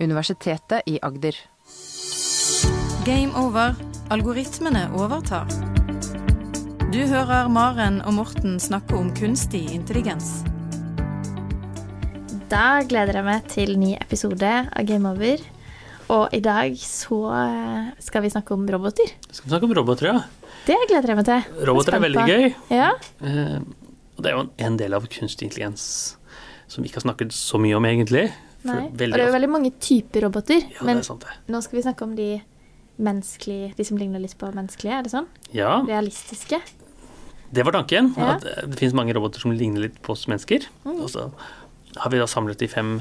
Universitetet i Agder. Game over. Algoritmene overtar. Du hører Maren og Morten snakke om kunstig intelligens. Da gleder jeg meg til ny episode av Game Over. Og i dag så eh, skal vi snakke om roboter. Skal vi snakke om roboter, ja. Det gleder jeg meg til. Roboter er veldig på. gøy. Ja, Eh, og det er jo en del av kunstig intelligens som vi ikke har snakket så mye om, egentlig. Nei. Og det er jo veldig mange typer roboter. Ja, men sant, nå skal vi snakke om de menneskelige, de som ligner litt på menneskelige, er det sånn? Ja, Realistiske. det var tanken. Ja. At eh, det finnes mange roboter som ligner litt på oss mennesker. Mm. Og så har vi da samlet de fem,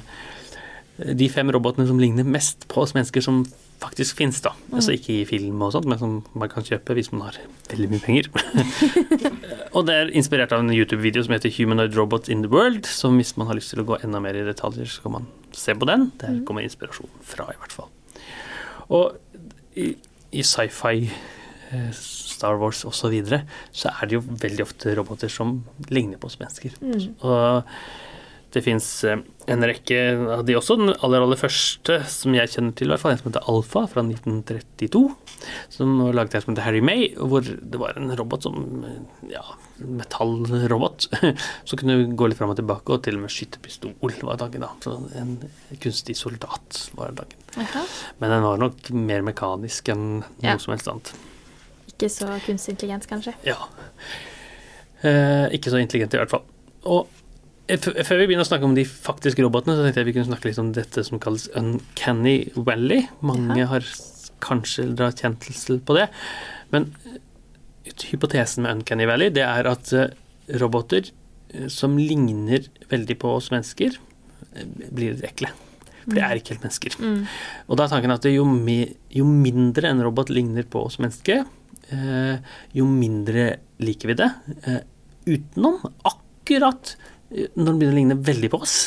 de fem robotene som ligner mest på oss mennesker, som faktisk finnes, da. Mm. Altså ikke i film og sånt, men som man kan kjøpe hvis man har veldig mye penger. og det er inspirert av en YouTube-video som heter 'Humanoid Robots in the World', så hvis man har lyst til å gå enda mer i detaljer, så kan man se på den. Der Mm. kommer inspirasjon fra, i hvert fall. Og i, i sci-fi, eh, Star Wars osv., så, videre, så er det jo veldig ofte roboter som ligner på oss mennesker. Mm. Og det fins en rekke av de også. Den aller, aller første som jeg kjenner til, i hvert fall, en som heter Alfa fra 1932. Som var laget en som heter Harry May, hvor det var en robot som Ja, metallrobot. Som kunne gå litt fram og tilbake, og til og med skyte pistol, var dagen da. Så en kunstig soldat var dagen. Aha. Men den var nok mer mekanisk enn Ja. noe som helst annet. Ikke så kunstig intelligens, kanskje. Ja. Eh, ikke så intelligent i hvert fall. Og eh, før vi begynner å snakke om de faktiske robotene, så tenkte jeg vi kunne snakke litt om dette som kalles Uncanny Valley. Mange ja. har kanskje dratt kjensel på det. Men eh, hypotesen med Uncanny Valley, det er at eh, roboter eh, som ligner veldig på oss mennesker, eh, blir ekle. For det er ikke helt mennesker. Mm. Og da er tanken at jo, me, jo mindre en robot ligner på oss mennesker, eh, jo mindre liker vi det. Eh, utenom akkurat eh, når den begynner å ligne veldig på oss.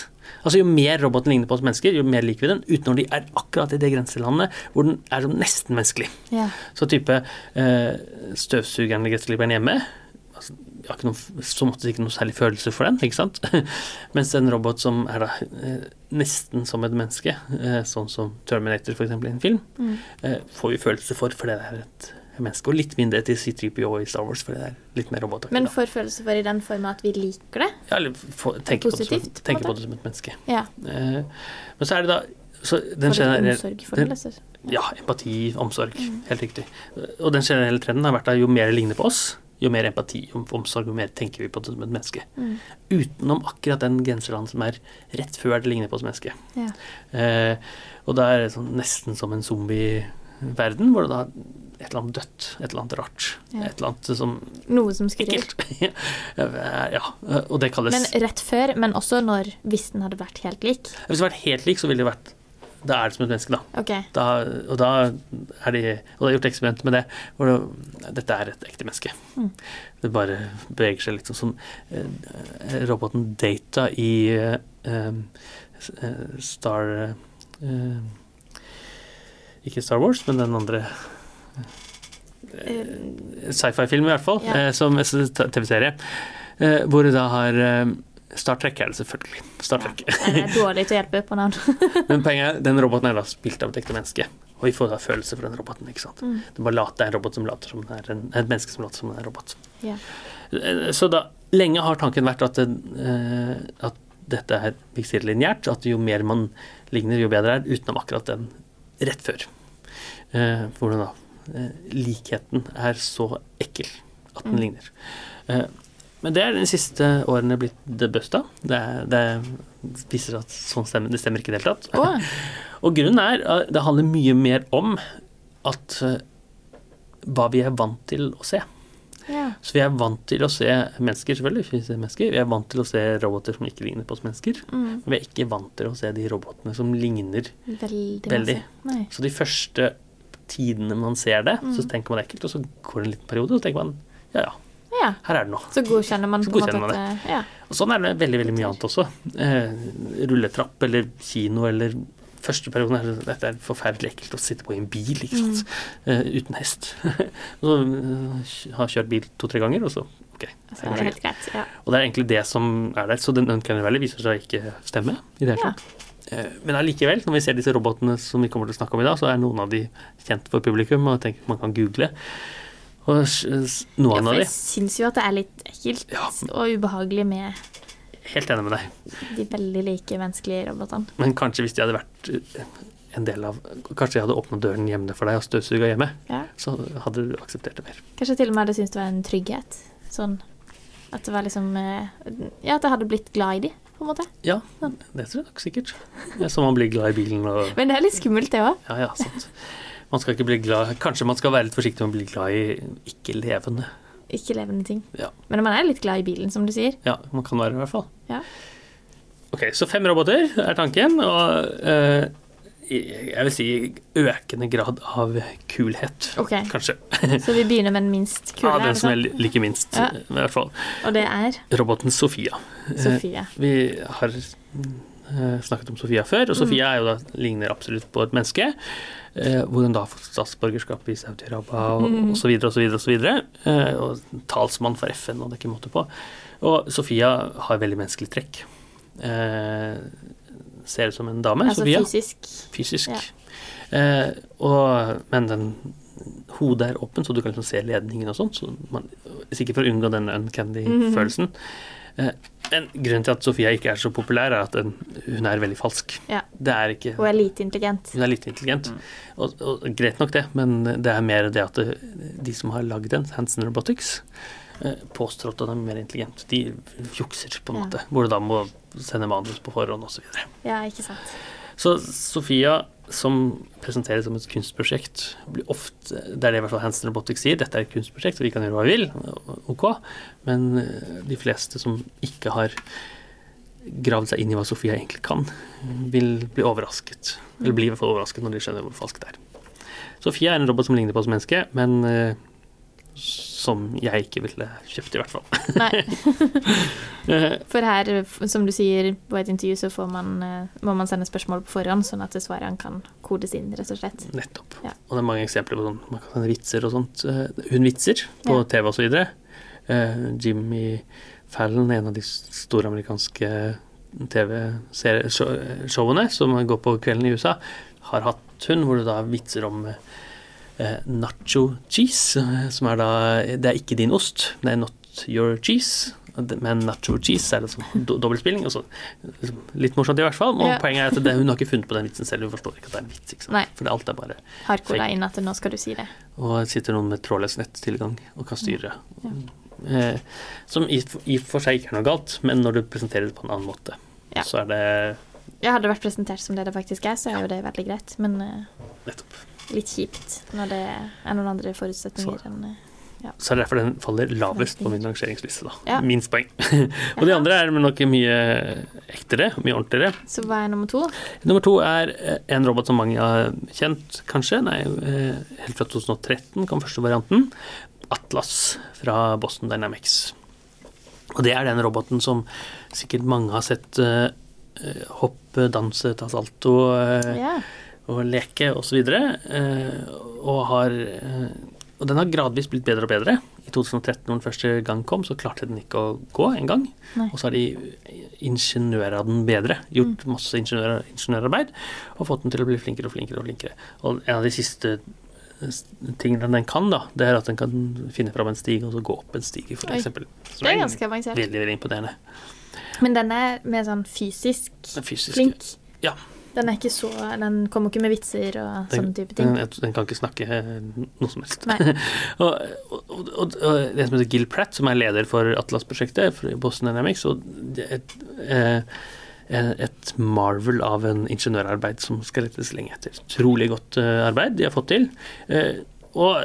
Altså Jo mer roboten ligner på oss mennesker, jo mer liker vi den. Utenom de er akkurat i det grenselandet hvor den er som nesten menneskelig. Ja. Så type eh, støvsugeren eller gressklipperen hjemme. Altså, jeg har ikke noe, så måtte det ikke noe særlig følelse for den, ikke sant? Mens en robot som er da eh, nesten som et menneske, eh, sånn som Terminator f.eks. i en film, Mm. eh, får vi følelse for fordi det er et menneske. Og litt mindre til C3PO i Star Wars, fordi det er litt mer robotaktig. Men forfølelse får følelse for i den form at vi liker det? Ja, eller for, tenker, det Positivt, på en tenker på det som et menneske. Ja. Eh, men så er det da så den For generelle- omsorg for det, den- liksom. Ja, empati, omsorg. Mm. Helt riktig. Og den generelle trenden har vært at jo mer det ligner på oss, jo mer empati og omsorg, jo mer tenker vi på det som et menneske. Mm. Utenom akkurat den grenseland som er rett før det ligner på oss menneske. Ja. Eh, og da er det sånn, nesten som en zombie-verden, hvor det da er et eller annet dødt, et eller annet rart, Ja. et eller annet som Noe som skrur. ja, og det kalles Men rett før, men også når, hvis den hadde vært helt lik. Hvis det hadde vært helt lik, så ville det vært Da er det som et menneske, da. Okay. Da, og da er de Og det er gjort eksperiment med det, hvor det, dette er et ekte menneske. Mm. Det bare beveger seg litt sånn som eh, roboten Data i eh, eh, Star eh, Ikke Star Wars, men den andre eh, Sci-fi-film, i hvert fall, Ja. eh, som TV-serie. Eh, hvor det da har Star Trek er det selvfølgelig. Star Trek. Det er dårlig til å hjelpe på navn. Men poenget er, den roboten er da spilt av et ekte menneske. Og vi får da følelse for den roboten. ikke sant? Mm. Det, bare lat, det er en robot som later som er en, et menneske som later som er en robot. Ja. Så da, lenge har tanken vært at, det, at dette er fiksert lineært, at jo mer man ligner, jo bedre er, utenom akkurat den rett før. Eh, Hvordan da? Eh, Likheten er så ekkel at den Mm. ligner. Eh, Men det er de siste årene blitt. Det, er- det viser at sånn stemmer, det stemmer ikke i det hele tatt. Oh. Og grunnen er at det handler mye mer om at eh, hva vi er vant til å se. Ja. Så vi er vant til å se mennesker, selvfølgelig. Vi, mennesker. vi er vant til å se roboter som ikke ligner på oss mennesker. Mm. Men vi er ikke vant til å se de robotene som ligner. Veldig, Veldig. Så de første tidene man ser det, så Mm. tenker man det ekkelt, og så går det en liten periode, og så tenker man ja ja, Ja. her er det noe. Så godkjenner man Så godkjenner man at det Ja. Og sånn er det veldig veldig mye annet også. Eh, rulletrapp eller kino eller Første perioden er det- dette er forferdelig ekkelt å sitte på i en bil ikke sant? Eh, uten hest. så uh, har kjørt bil to-tre ganger, og så ok. Det er helt greit. Ja. Og det er egentlig det som er der. Så den Uncanny Valley viser seg ikke stemme i det hele Ja. tatt. Eh, Men allikevel, når vi ser disse robotene som vi kommer til å snakke om i dag, så er noen av de kjent for publikum, og jeg tenker man kan google. Og s- Ja, for av de jeg syns jo at det er litt ekkelt Ja. og ubehagelig med Helt enig med deg. de veldig like menneskelige robotene. Men kanskje hvis de hadde vært eh, en del av Kanskje de hadde åpna døren hjemme for deg og støvsuga hjemme, Ja. så hadde du akseptert det mer. Kanskje til og med hadde syntes det var en trygghet. Sånn at det var liksom eh, Ja, at jeg hadde blitt glad i de, på en måte. Ja, det tror jeg nok sikkert. Som man blir glad i bilen og Men det er litt skummelt, det òg. Ja, ja, sant. Man skal ikke bli glad Kanskje man skal være litt forsiktig med å bli glad i ikke-levende. Ikke-levende ting. Ja. Men man er litt glad i bilen, som du sier. ja, man kan være i hvert fall. Ja. Ok, så fem roboter er tanken, og uh, jeg vil si økende grad av kulhet. okay. Kanskje. Så vi begynner med den minst kule, Ja, den som sånn? jeg liker minst, Ja. i hvert fall. Og det er Roboten Sofia. Sofie. Vi har snakket om Sofia før, og Sofia er jo da, ligner absolutt på et menneske. eh, hvor hun da har fått statsborgerskap i Saudi-Arabia og osv. osv. osv. Og talsmann for FN, og det er ikke måte på. Og Sofia har veldig menneskelig trekk. Eh, ser ut som en dame, Altså Sofia. fysisk. Fysisk. Ja. Eh, og, men den hodet er åpent, så du kan liksom se ledningen og sånt. Så man, sikkert ikke for å unngå den uncandy-følelsen. Eh, men grunnen til at Sofia ikke er så populær, er at hun er veldig falsk. Ja. Det er ikke hun er lite intelligent. Hun er litt intelligent. Og, og greit nok det, men det er mer det at det, de som har lagd den, Hansen Robotics, eh, påstår at de er mer intelligent. De jukser, på en Ja. måte. Hvor du da må sende manus på forhånd osv. Ja, ikke sant. Så Sofia, som presenteres som et kunstprosjekt, blir ofte Det er det i hvert fall Hansen Robotics sier. Dette er et kunstprosjekt, og vi kan gjøre hva vi vil. Ok. Men eh, de fleste som ikke har gravd seg inn i hva Sofia egentlig kan, vil bli overrasket. Eller blir i hvert fall overrasket når de skjønner hvor falskt det er. Sofia er en robot som ligner på oss mennesker, men eh, som jeg ikke ville kjøpt, i hvert fall. Nei. Eh, For her, som du sier, på et intervju så får man, eh, må man sende spørsmål på forhånd, sånn at svarene kan kodes inn, rett og slett. Nettopp. Ja. Og det er mange eksempler på sånn man kan sende vitser og sånt. Eh, Hun vitser på Ja. TV og så videre. Jimmy Fallon, en av de store amerikanske TV-showene som går på kvelden i USA, har hatt hun, hvor det da vitser om nacho cheese, eh, som er da Det er ikke din ost, det er not your cheese. Men nacho cheese er do dobbeltspilling. og så- liksom Litt morsomt i hvert fall. Og Ja. poenget er at det, hun har ikke funnet på den vitsen selv. Hun forstår ikke at det er en vits. ikke sant? For alt er bare Hardcore inn at nå skal du si det. Og sitter noen med trådløs nettilgang og kan styre. Eh, som i, i for seg ikke er noe galt, men når du presenterer det på en annen måte, Ja. så er det Ja, hadde det vært presentert som det det faktisk er, så er jo det veldig greit. Men eh, nettopp. Litt kjipt når det er noen andre forutsetninger Så- enn ja. Så er det derfor den faller lavest på min rangeringsliste, da. Ja. Minst poeng. og de andre er nok mye ektere, mye ordentligere. Så hva er nummer to? Nummer to er eh, en robot som mange har kjent, kanskje. Nei, eh, helt fra 2013 kom første varianten. Atlas fra Boston Dynamics. Og det er den roboten som sikkert mange har sett eh, eh, hoppe, danse, ta salto eh, Ja. Og leke osv. Uh, og har eh, Og den har gradvis blitt bedre og bedre. I 2013, når den første gang kom, så klarte den ikke å gå engang. Og så har de ingeniøra den bedre. Gjort Mm. masse ingeniør, ingeniørarbeid og fått den til å bli flinkere og flinkere. Og flinkere. Og en av de siste eh, tingene den kan, da, det er at den kan finne fram en stig og så gå opp en stige, eksempel. Det er ganske avansert. veldig, veldig imponerende. Men den er mer sånn fysisk fysisk flink. Ja. Den så Den kommer ikke med vitser og sånne type ting. Den, den kan ikke snakke eh, noe som helst. Og, og, og, det som heter Gil Pratt, som er leder for Atlas-prosjektet for Boston Dynamics, og er et, eh, et marvel av en ingeniørarbeid som skal rettes lenge etter. Utrolig godt eh, arbeid de har fått til. Eh, og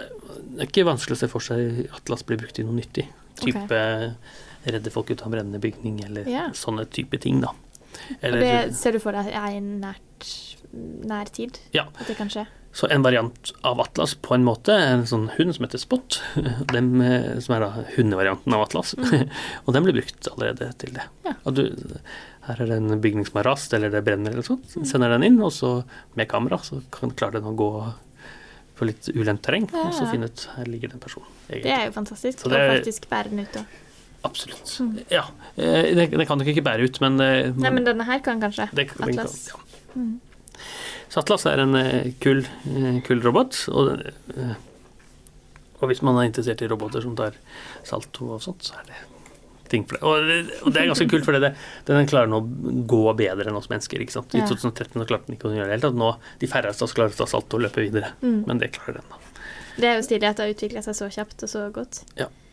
det er ikke vanskelig å se for seg Atlas blir brukt i noe nyttig. Type redde folk ut av brennende bygning, eller yeah. sånne type ting, da. Og det ser du for deg er i nært nær tid Ja. at det kan skje? Så en variant av Atlas på en måte en sånn hund som heter Spot, dem, eh, som er da hundevarianten av Atlas. og den blir brukt allerede til det. Ja. Og du, her er det en bygning som har rast, eller det brenner eller sånt. Sender den inn, og så med kamera så kan klarer den å gå på litt ulendt terreng, Ja, og så ja. finne ut her ligger den personen. Egentlig. Det er jo fantastisk. Så Og det er- faktisk bære den ut Mm. Absolutt. Ja. Det, Den, den kan nok ikke bære ut, men, man, Nei, men denne her kan kanskje det, den kan, ja. mm. Så Atlas er en eh, kul, eh, kul robot. Og, eh, og hvis man er interessert i roboter som tar salto og sånt, så er det ting for det. Og, det- og det er ganske kult, for det, den klarer nå å gå bedre enn oss mennesker. ikke sant? I Ja. 2013 klarte den ikke å gjøre det helt. Nå, de færreste av oss klarer å ta salto og løpe videre. Mm. Men det klarer den. da. Det er jo stilig at det har utvikla seg så kjapt og så godt. Eh, absolutt.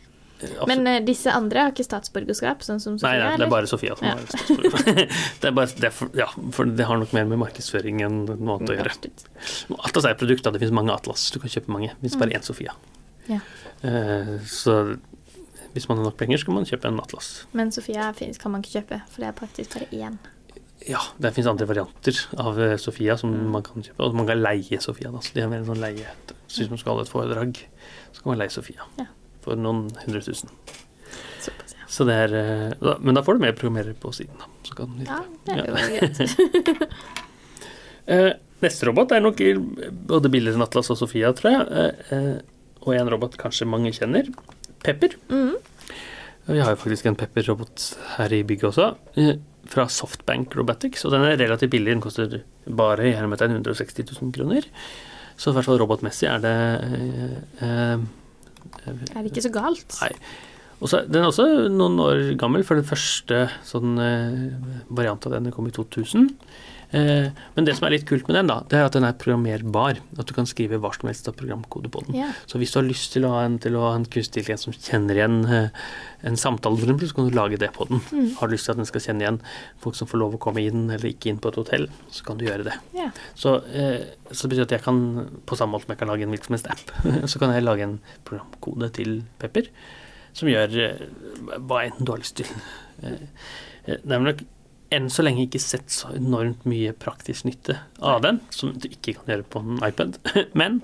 Men uh, disse andre har ikke statsborgerskap, sånn som Sofia? Nei, nei, det er bare Sofia som Ja. har statsborgerskap. det er bare, det er for, ja, for det har nok mer med markedsføring enn noe annet å gjøre. Atlas er et produkt, da. Det finnes mange Atlas. Du kan kjøpe mange. Det finnes bare én Sofia. Ja. Uh, så hvis man har nok penger, så kan man kjøpe en Atlas. Men Sofia finnes, kan man ikke kjøpe, for det er faktisk bare én. Ja, det finnes andre varianter av eh, Sofia som Mm. man kan kjøpe. Og man kan leie Sofia. Da. Så de har mer en sånn leie Så hvis man skal holde et foredrag, så kan man leie Sofia. Ja. For noen hundre tusen. Såpass, ja. Så det er eh, da, Men da får du mer programmerere på siden, da. Så kan du Ja, det er jo Ja. greit. Eh, neste robot er nok både billigere enn Atlas og Sofia, tror jeg. Eh, og en robot kanskje mange kjenner. Pepper. Mm. Vi har jo faktisk en Pepper-robot her i bygget også. Fra Softbank Robotics. Og den er relativt billig. Den koster bare i hermetegn 160 000 kroner. Så i hvert fall robotmessig er det eh, eh, Er det ikke så galt? Nei. Også, den er også noen år gammel, for den første sånn, eh, variant av den kom i 2000. Eh, men det som er litt kult med den, da, det er at den er programmerbar. At du kan skrive hva som helst av programkode på den. Ja. Så hvis du har lyst til å ha en, til å ha en kunstig intelligens som kjenner igjen eh, en samtale, for eksempel, så kan du lage det på den. Mm. Har du lyst til at den skal kjenne igjen folk som får lov å komme inn eller ikke inn på et hotell, så kan du gjøre det. Ja. Så, eh, så det betyr at jeg kan, på samme måte som jeg kan lage en virksomhetsapp, app, så kan jeg lage en programkode til Pepper som gjør hva enn du har lyst til. Det er nok enn så lenge ikke sett så enormt mye praktisk nytte av den, som du ikke kan gjøre på en iPad. Men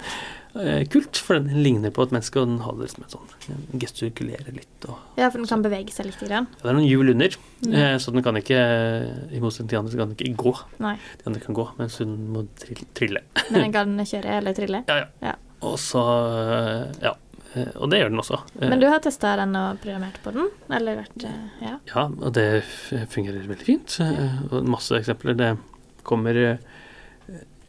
eh, kult, for den ligner på et menneske, og den har det som sånn den gestikulerer litt. Og, ja, for den kan bevege seg litt. Grann. ja, det er noen hjul under, Mm. eh, så den kan ikke, i motsetning til andre, så kan den ikke gå. Nei, De andre kan gå, mens hun må trille. men den kan kjøre eller trille. Ja, ja. Ja. Og så eh, Ja. Eh, Og det gjør den også. Eh, Men du har testa den og programmert på den? Eller vært eh, Ja. Ja, og det fungerer veldig fint. Og masse eksempler. Det kommer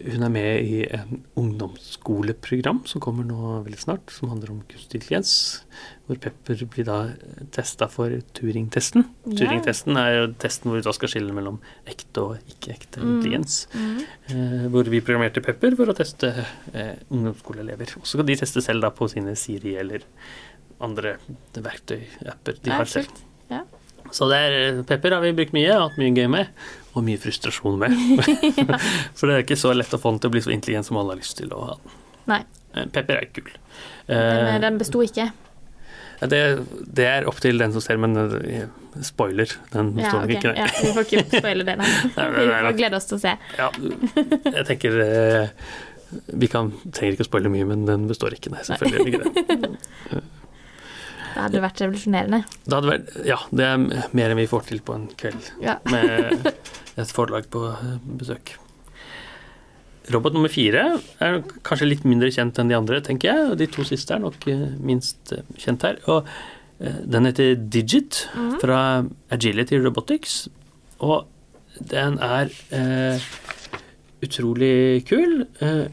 Hun er med i en ungdomsskoleprogram som kommer nå veldig snart, som handler om kunstig intelligens. Hvor Pepper blir da testa for Turing-testen. Yeah. Turing-testen er testen hvor vi da skal skille mellom ekte og ikke-ekte Mm. intelligens. Mm. Eh, hvor vi programmerte Pepper for å teste eh, ungdomsskoleelever. Og så kan de teste selv da på sine Siri eller andre verktøy, apper de har selv. Ja. Så det er, Pepper har vi brukt mye, hatt mye gøy med, og mye frustrasjon med. For det er ikke så lett å få den til å bli så intelligent som alle har lyst til å ha den. Nei. Eh, Pepper er kul. Den, Eh, den besto ikke. det, det er opp til den som ser, men eh, spoiler, den Ja, står nok okay. ikke der. ja, vi får ikke spoile det, nei. Vi får glede oss til å se. Ja, jeg tenker Vi kan, trenger ikke å spoile mye, men den består ikke, nei. Selvfølgelig ikke det. Det hadde vært revolusjonerende. Det hadde vært, ja, det er mer enn vi får til på en kveld Ja. med et forlag på eh, besøk. Robot nummer fire er kanskje litt mindre kjent enn de andre, tenker jeg. og De to siste er nok eh, minst eh, kjent her. Og Den heter Digit Mhm. fra Agility Robotics. Og den er eh, utrolig kul. Eh,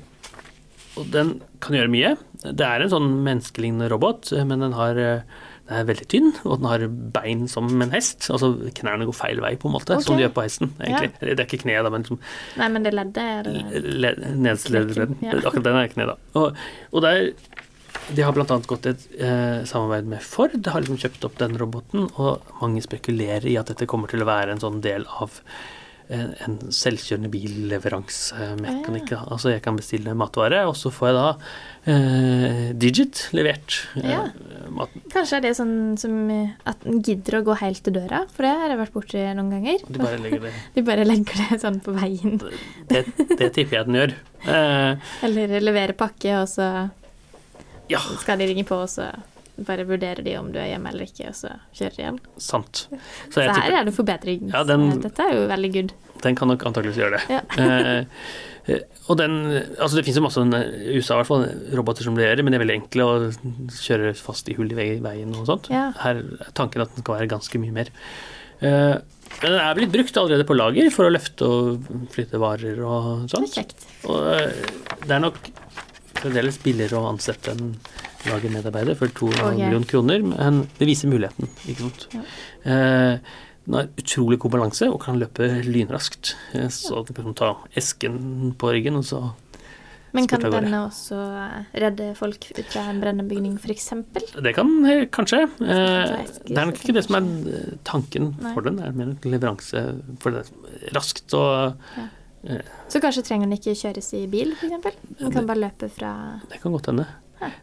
og den kan gjøre mye. Det er en sånn menneskelignende robot, eh, men den har eh, den er veldig tynn, og den har bein som en hest. Altså knærne går feil vei, på en måte, som Ok. de gjør på hesten. egentlig. Ja. det er ikke kneet, da, men liksom Nei, men det leddet er le- nederste leddet. Ja. Akkurat den er kne, da. Og, og der, de har bl.a. gått et eh, samarbeid med Ford, har liksom kjøpt opp den roboten, og mange spekulerer i at dette kommer til å være en sånn del av en, en selvkjørende billeveransemekanikk. ja. Altså jeg kan bestille matvare, og så får jeg da eh, Digit levert eh, Ja. maten. Kanskje er det sånn som eh, at den gidder å gå helt til døra, for det har jeg vært borti noen ganger. De bare legger det De bare legger det sånn på veien. Det, det tipper jeg den gjør. Eh, Eller leverer pakke, og så ja, skal de ringe på, og så bare vurderer de om du er hjemme eller ikke, og så kjører de hjem. sant. Så Så her typer... er det forbedring. Ja, den- Dette er jo veldig good. Den kan nok antakeligvis gjøre det. Ja. Eh, og den, altså Det finnes jo masse i USA i hvert fall, roboter som leverer, men de er veldig enkle og kjører fast i hull i veien og sånt. Ja. Her er tanken at den skal være ganske mye mer Eh, men den er blitt brukt allerede på lager for å løfte og flytte varer og Det er kjekt. Og eh, det er nok fremdeles billigere å ansette en lagermedarbeider for 2,5 okay. millioner kroner, men det viser muligheten, ikke sant. Eh, den har utrolig god balanse og kan løpe lynraskt. Eh, Så du kan ta esken på ryggen, og så Men kan denne også eh, redde folk ut fra en brennende bygning, f.eks.? Det kan kanskje. Eh, det er nok ikke det som er tanken Nei. for den. Det er mer en leveranse for det raskt og Så kanskje trenger den ikke kjøres i bil, f.eks.? Den kan bare løpe fra Det kan godt hende.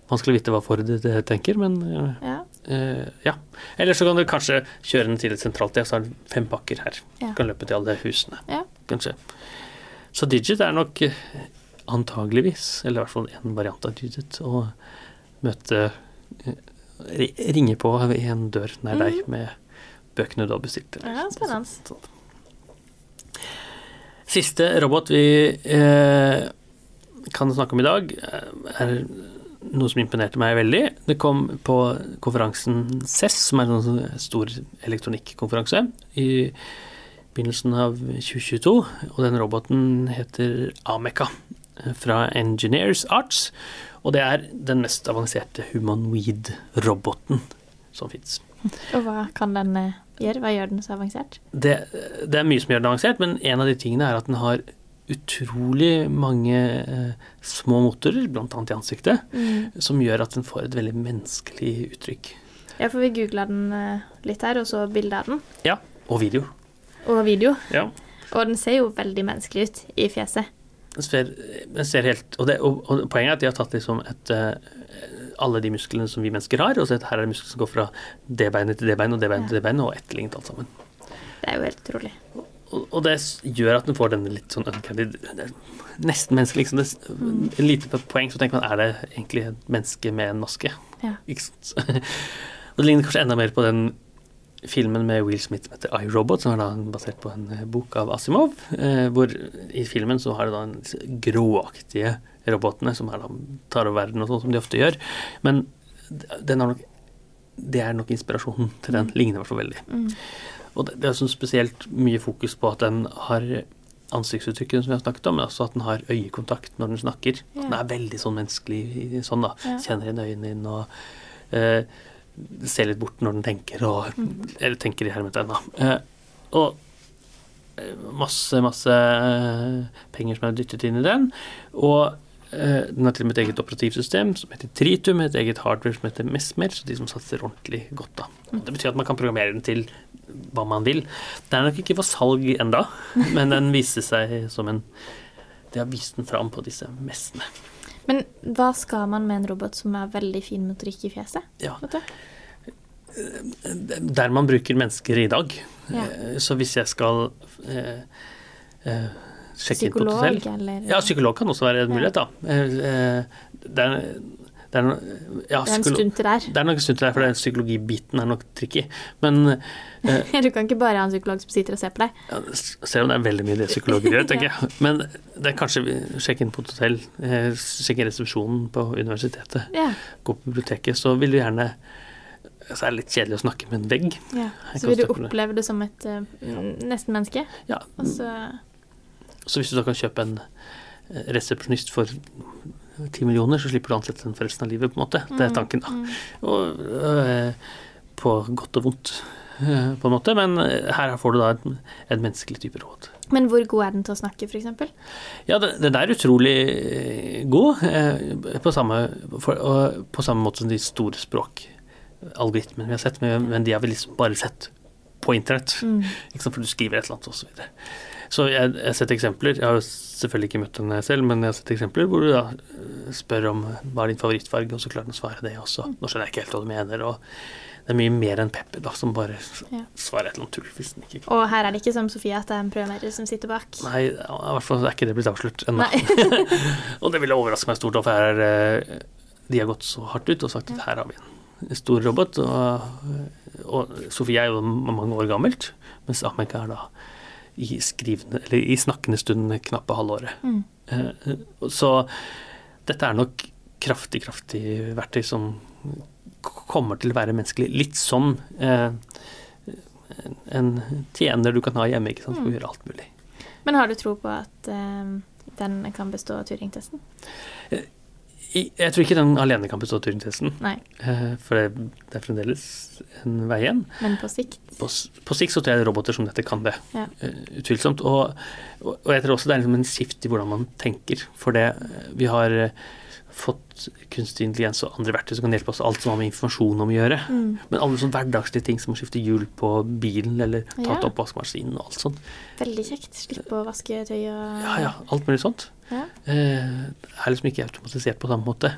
Vanskelig å vite hva Ford tenker, men Ja. Uh, ja. Eller så kan du kanskje kjøre den til et sentralt sted, så har du fem pakker her. Ja. Du kan løpe til alle husene, Ja. kanskje. Så Digit er nok eh, antageligvis, eller i hvert fall en variant av Digit, å møte Ringe på i en dør nær deg med bøkene du har bestilt. eller Mhm. Ja, spennende. sånt- sånt. Siste robot vi eh, kan snakke om i dag, er noe som imponerte meg veldig. Det kom på konferansen CES, som er en sånn stor elektronikkonferanse, i begynnelsen av 2022. Og den roboten heter Ameca eh, fra Engineers Arts. Og det er den mest avanserte humanoid-roboten som fins. Og hva kan den eh, gjøre? Hva gjør den så avansert? Det, det er mye som gjør den avansert, men en av de tingene er at den har utrolig mange eh, små motorer, bl.a. i ansiktet, som gjør at den får et veldig menneskelig uttrykk. Ja, for vi googla den eh, litt her, og så bilde av den. Ja, og video. Og video. Ja. Og den ser jo veldig menneskelig ut i fjeset. Den ser, den ser helt og, det, og, og poenget er at de har tatt liksom et eh, alle de musklene som vi mennesker har, og så her er det muskler som går fra det beinet til det beinet, og det beinet til det beinet, og etterlignet alt sammen. Det er jo helt utrolig. Og, og det gjør at den får denne litt sånn uncanny Nesten menneskelig. Liksom. Det, en lite poeng så tenker man er det egentlig et menneske med en maske. Ja. Ikke sant? og det ligner kanskje enda mer på den filmen med Will Smith som heter iRobot, som er da basert på en eh, bok av Asimov. Eh, hvor i filmen så har det da disse gråaktige robotene som da tar over verden og sånn, som de ofte gjør. Men den har nok det er nok inspirasjonen til den. Ligner i hvert fall veldig. Og det, det er sånn spesielt mye fokus på at den har ansiktsuttrykkene som vi har snakket om, men også at den har øyekontakt når den snakker. Ja. Den er veldig sånn menneskelig sånn, da. Ja. Kjenner inn øynene dine og eh, ser litt bort når den tenker, og, eller tenker i hermetegn, da. Eh, og eh, masse, masse eh, penger som er dyttet inn i den. Og eh, den har til og med et eget operativsystem som heter Tritum, et eget hardware som heter Mesmer, så de som satser ordentlig godt, da. Det betyr at man kan programmere den til hva man vil. Det er nok ikke for salg enda, men den viser seg som en De har vist den fram på disse messene. Men hva skal man med en robot som er veldig fin motorikk i fjeset? Ja. Der man bruker mennesker i dag. Ja. Eh, Så hvis jeg skal eh, eh, sjekke inn på et Psykolog, eller Ja, psykolog kan også være en Ja. mulighet, da. Eh, eh, Det er, det er, no- ja, Det er en stund til der. Det er nok en stund til der, for den psykologibiten er nok tricky. Men eh, Du kan ikke bare ha en psykolog som sitter og ser på deg. ja, selv om det er veldig mye det psykologer gjør, tenker jeg. Men det er kanskje sjekke inn på et hotell, eh, sjekke resepsjonen på universitetet, Ja. gå på biblioteket, så vil du gjerne Så er det litt kjedelig å snakke med en vegg. ja. Så vil du det. oppleve det som et uh, nesten menneske. Ja, Og så Så hvis du da kan kjøpe en eh, resepsjonist for ti millioner, så slipper du å ansette den for resten av livet, på en måte. Det er tanken, da. Og, øh, på godt og vondt, øh, på en måte. Men øh, her får du da en, en menneskelig type råd. Men hvor god er den til å snakke, f.eks.? Ja, den, er utrolig god, Øh, på samme, for, på samme måte som de store språkalgoritmene vi har sett, men, men de har vi liksom bare sett på internett. Mm. for du skriver et eller annet, og så videre. Så jeg, jeg har sett eksempler, jeg har selvfølgelig ikke møtt den selv, men jeg har sett eksempler hvor du da øh, spør om hva er din favorittfarge, og så klarer den å svare det også. Nå skjønner jeg ikke helt hva du mener, og det er mye mer enn Pepper da, som bare Ja. svarer et eller annet tull hvis den ikke. Og her er det ikke som Sofie at det er en programmerer som sitter bak. Nei, i hvert fall er ikke det blitt avslørt ennå. Og det ville overraske meg stort, for her er øh, de har gått så hardt ut og sagt at her har vi en stor robot, og, og Sofie er jo mange år gammelt, mens Ameka er da i, skrivende, eller i snakkende stund knappe halvåret. Mm. Eh, Så dette er nok kraftig, kraftig verktøy som kommer til å være menneskelig. Litt som eh, en tjener du kan ha hjemme, ikke sant, for å gjøre alt mulig. Men har du tro på at eh, den kan bestå Turing-testen? I- Jeg tror ikke den alene kan bestå Turing-testen, eh, for det det er fremdeles en vei igjen. men på sikt? På, på sikt så tror jeg roboter som dette kan det, Ja. eh, utvilsomt. Og, og jeg tror også det er liksom en skift i hvordan man tenker. For det vi har fått kunstig intelligens og andre verktøy som kan hjelpe oss alt som har med informasjon om å gjøre. Mm. Men alle sånne hverdagslige ting som å skifte hjul på bilen eller ta Ja. til oppvaskmaskinen og alt sånt. Veldig kjekt. Slippe å vaske tøy og Ja, ja, alt mulig sånt. Ja. Eh, er liksom ikke automatisert på samme måte.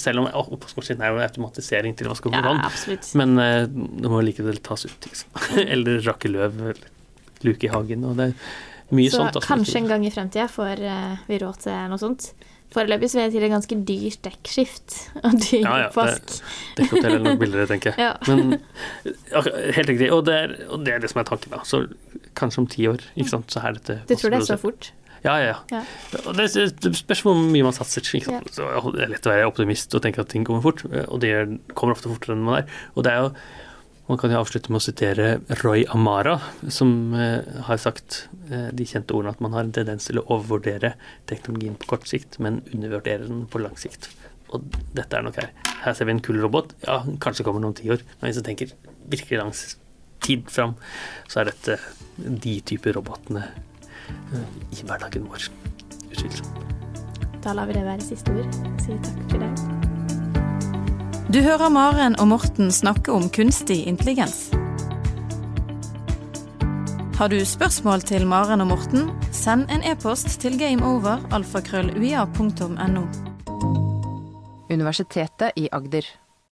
Selv om oppvaskmaskinen er jo automatisering til å vaske Ja, vann. absolutt. Men eh, det må likevel tas ut, liksom. eller rakke løv, eller luke i hagen. Og det er mye Så sånt. Så kanskje en gang i fremtida får eh, vi råd til noe sånt. Foreløpig så vil jeg si det er ganske dyrt dekkskift og dyr Ja, ja, oppvask. Dekkhotell er nok billigere, tenker jeg. Ja. Men helt riktig. Og det, er, og det er det som er tanken, da. Så kanskje om ti år, ikke sant, så er dette Du tror det er så fort? Ja, ja, ja. Og det, det spørs hvor mye man satser. Ikke sant? Så det er lett å være optimist og tenke at ting kommer fort, og det kommer ofte fortere enn man er. Og det er jo Man kan jeg avslutte med å sitere Roy Amara, som eh, har sagt eh, de kjente ordene at man har en tendens til å overvurdere teknologien på kort sikt, men undervurdere den på lang sikt. Og dette er nok her. Her ser vi en kul robot. Ja, kanskje kommer den om ti år, men hvis jeg tenker virkelig lang tid fram, så er dette de typer robotene eh, i hverdagen vår. Utvilsomt. Da lar vi det være siste ord. Sier takk for det. Du hører Maren og Morten snakke om kunstig intelligens. Har du spørsmål til Maren og Morten, send en e-post til gameover.alfakrølluia.no. Universitetet i Agder.